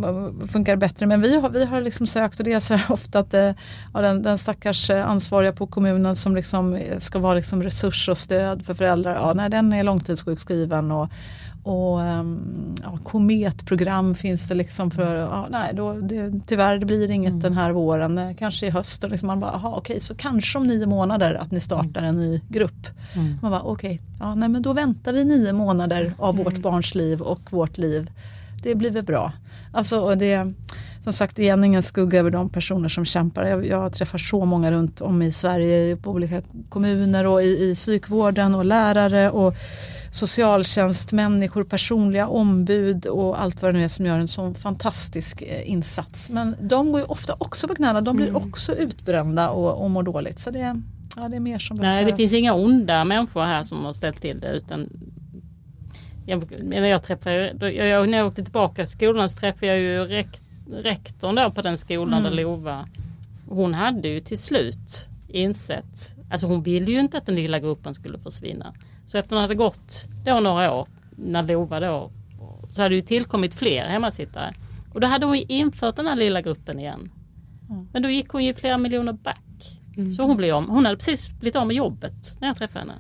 funkar bättre men vi har, vi har liksom sökt och det är så här ofta att det, ja, den, den stackars eh, ansvariga på kommunen som liksom eh, ska vara liksom resurs och stöd för föräldrar, ja, nej, den är långtidssjukskriven och, och um, ja, kometprogram finns det liksom för, ja, nej, då, det, tyvärr det blir inget mm. den här våren, kanske i höst. Och liksom man bara, aha, okej, så kanske om nio månader att ni startar en ny grupp. Mm. Man bara, okej, ja, nej, men då väntar vi nio månader av mm. vårt barns liv och vårt liv det blir väl bra. Alltså, och det, som sagt, igen ingen skugga över de personer som kämpar. Jag, jag träffar så många runt om i Sverige på olika kommuner och i, i psykvården och lärare och socialtjänstmänniskor, personliga ombud och allt vad det nu är som gör en sån fantastisk eh, insats. Men de går ju ofta också på knäna, de blir mm. också utbrända och, och mår dåligt. Så det, ja, det är mer som Nej, det finns inga onda människor här som har ställt till det utan jag, när jag, träffade, jag, när jag åkte tillbaka till skolan så träffade jag ju rekt, rektorn då på den skolan mm. där Lova. Hon hade ju till slut insett, alltså hon ville ju inte att den lilla gruppen skulle försvinna. Så efter att det hade gått då några år, när Lova då, så hade det ju tillkommit fler hemmasittare. Och då hade hon infört den här lilla gruppen igen. Mm. Men då gick hon ju flera miljoner back. Mm. Så hon blev om, hon hade precis blivit av med jobbet när jag träffade henne.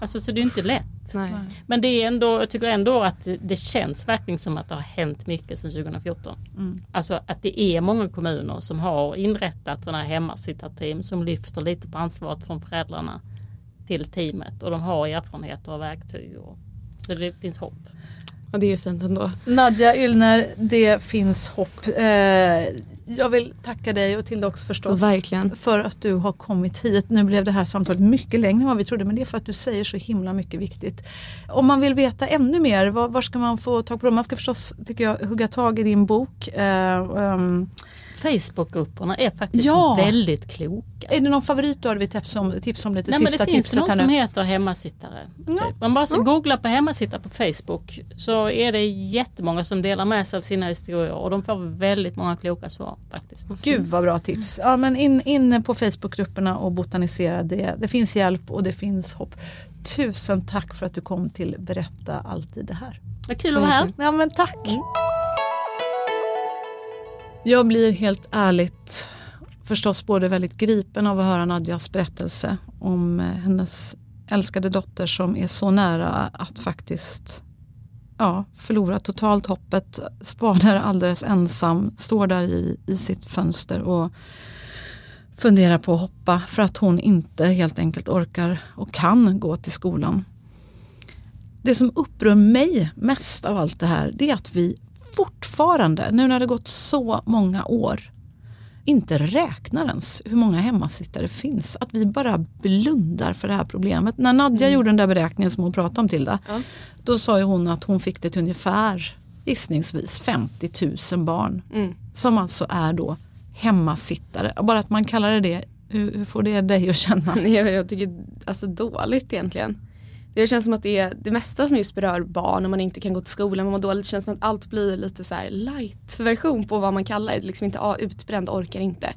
Alltså så det är inte lätt. Nej. Men det är ändå, jag tycker ändå att det känns verkligen som att det har hänt mycket sedan 2014. Mm. Alltså att det är många kommuner som har inrättat sådana här hemmasittarteam som lyfter lite på ansvaret från föräldrarna till teamet och de har erfarenheter och verktyg. Och, så det finns hopp. Och det är fint ändå. Nadja Ylner, det finns hopp. Eh, jag vill tacka dig och Tilda också förstås. Verkligen. För att du har kommit hit. Nu blev det här samtalet mycket längre än vad vi trodde men det är för att du säger så himla mycket viktigt. Om man vill veta ännu mer, var, var ska man få tag på det? Man ska förstås, tycker jag, hugga tag i din bok. Facebookgrupperna är faktiskt ja. väldigt kloka. Är det någon favorit du har tips om, tips om lite Nej, sista men Det finns någon som heter hemmasittare. Ja. Typ. Man bara så mm. googlar på hemmasittare på Facebook så är det jättemånga som delar med sig av sina historier och de får väldigt många kloka svar faktiskt. Gud vad bra tips. Ja, men in, in på Facebookgrupperna och botanisera det. Det finns hjälp och det finns hopp. Tusen tack för att du kom till Berätta alltid det här. Vad kul att vara här. Ja, men tack. Mm. Jag blir helt ärligt förstås både väldigt gripen av att höra Nadjas berättelse om eh, hennes älskade dotter som är så nära att faktiskt ja, förlora totalt hoppet, var där alldeles ensam, står där i, i sitt fönster och funderar på att hoppa för att hon inte helt enkelt orkar och kan gå till skolan. Det som upprör mig mest av allt det här det är att vi fortfarande, nu när det gått så många år, inte räknar ens hur många hemmasittare finns. Att vi bara blundar för det här problemet. När Nadja mm. gjorde den där beräkningen som hon pratade om Tilda, ja. då sa ju hon att hon fick det till ungefär gissningsvis 50 000 barn. Mm. Som alltså är då hemmasittare. Bara att man kallar det det, hur, hur får det dig att känna? Jag, jag tycker alltså dåligt egentligen. Det känns som att det är det mesta som just berör barn och man inte kan gå till skolan, man mår dåligt. Det känns som att allt blir lite så light version på vad man kallar det. Liksom inte ah, utbränd, orkar inte.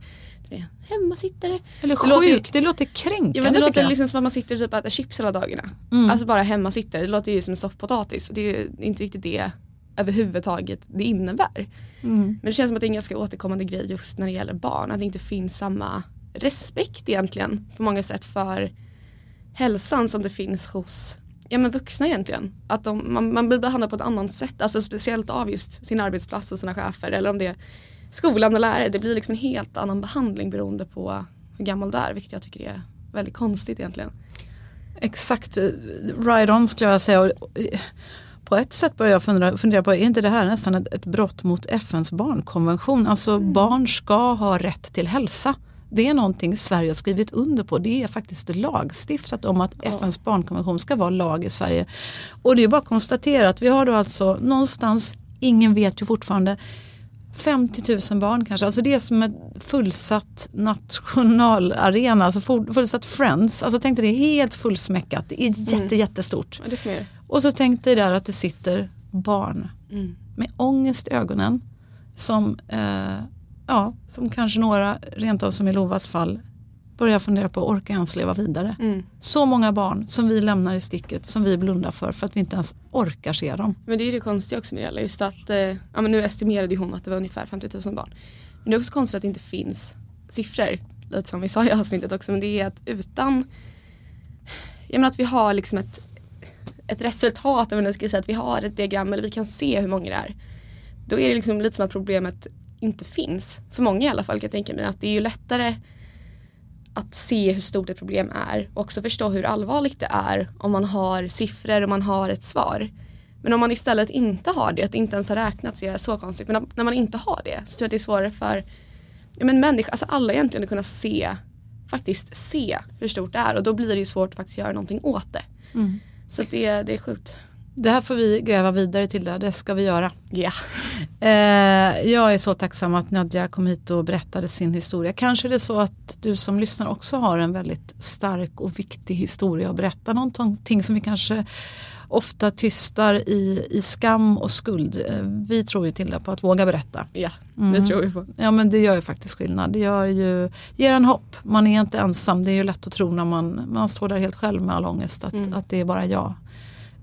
hemmasittare. Eller sjuk, det låter, det låter kränkande ja, men Det låter liksom som att man sitter typ och äter chips hela dagarna. Mm. Alltså bara hemmasittare, det låter ju som en soffpotatis. Och det är inte riktigt det överhuvudtaget det innebär. Mm. Men det känns som att det är en ganska återkommande grej just när det gäller barn. Att det inte finns samma respekt egentligen på många sätt för hälsan som det finns hos ja, men vuxna egentligen. Att de, man, man blir behandlad på ett annat sätt, alltså speciellt av just sin arbetsplats och sina chefer eller om det är skolan och lärare. Det blir liksom en helt annan behandling beroende på hur gammal du är vilket jag tycker är väldigt konstigt egentligen. Exakt, right on skulle jag säga. På ett sätt börjar jag fundera, fundera på, är inte det här nästan ett, ett brott mot FNs barnkonvention? Alltså mm. barn ska ha rätt till hälsa. Det är någonting Sverige har skrivit under på. Det är faktiskt lagstiftat om att FNs barnkonvention ska vara lag i Sverige. Och det är bara att konstatera att vi har då alltså någonstans, ingen vet ju fortfarande, 50 000 barn kanske. Alltså det är som ett fullsatt nationalarena, alltså fullsatt Friends. Alltså tänk dig det är helt fullsmäckat. Det är mm. jätte, mm. jättestort. Ja, och så tänk dig där att det sitter barn mm. med ångest i ögonen som eh, ja, som kanske några, rent av som i Lovas fall, börjar fundera på, orkar jag ens leva vidare? Mm. Så många barn som vi lämnar i sticket, som vi blundar för, för att vi inte ens orkar se dem. Men det är det konstiga också Mirella, just att, eh, ja men nu estimerade hon att det var ungefär 50 000 barn. Men det är också konstigt att det inte finns siffror, lite som vi sa i avsnittet också, men det är att utan, jag menar att vi har liksom ett, ett resultat, jag ska säga att vi har ett diagram eller vi kan se hur många det är. Då är det liksom lite som att problemet inte finns. För många i alla fall kan jag tänka mig att det är ju lättare att se hur stort ett problem är och också förstå hur allvarligt det är om man har siffror och man har ett svar. Men om man istället inte har det, att det inte ens har räknats, är så konstigt. Men när man inte har det så tror jag att det är svårare för ja, men människor, alltså alla egentligen att kunna se, faktiskt se hur stort det är och då blir det ju svårt att faktiskt göra någonting åt det. Mm. Så det, det är sjukt. Det här får vi gräva vidare till, det, det ska vi göra. Ja. Eh, jag är så tacksam att Nadja kom hit och berättade sin historia. Kanske är det så att du som lyssnar också har en väldigt stark och viktig historia att berätta. Någonting som vi kanske ofta tystar i, i skam och skuld. Eh, vi tror ju till det på att våga berätta. Ja, mm. det tror vi på. Ja men det gör ju faktiskt skillnad. Det gör ju, ger en hopp. Man är inte ensam. Det är ju lätt att tro när man, man står där helt själv med all ångest att, mm. att det är bara jag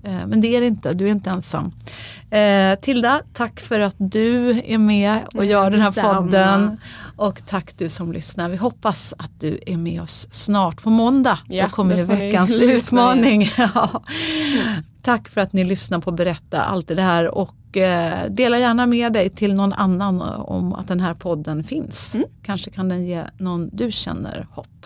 men det är det inte, du är inte ensam. Eh, Tilda, tack för att du är med och gör den här podden. Och tack du som lyssnar. Vi hoppas att du är med oss snart på måndag. Ja, Då kommer ju veckans utmaning. ja. Tack för att ni lyssnar på Berätta allt det här och eh, dela gärna med dig till någon annan om att den här podden finns. Mm. Kanske kan den ge någon du känner hopp.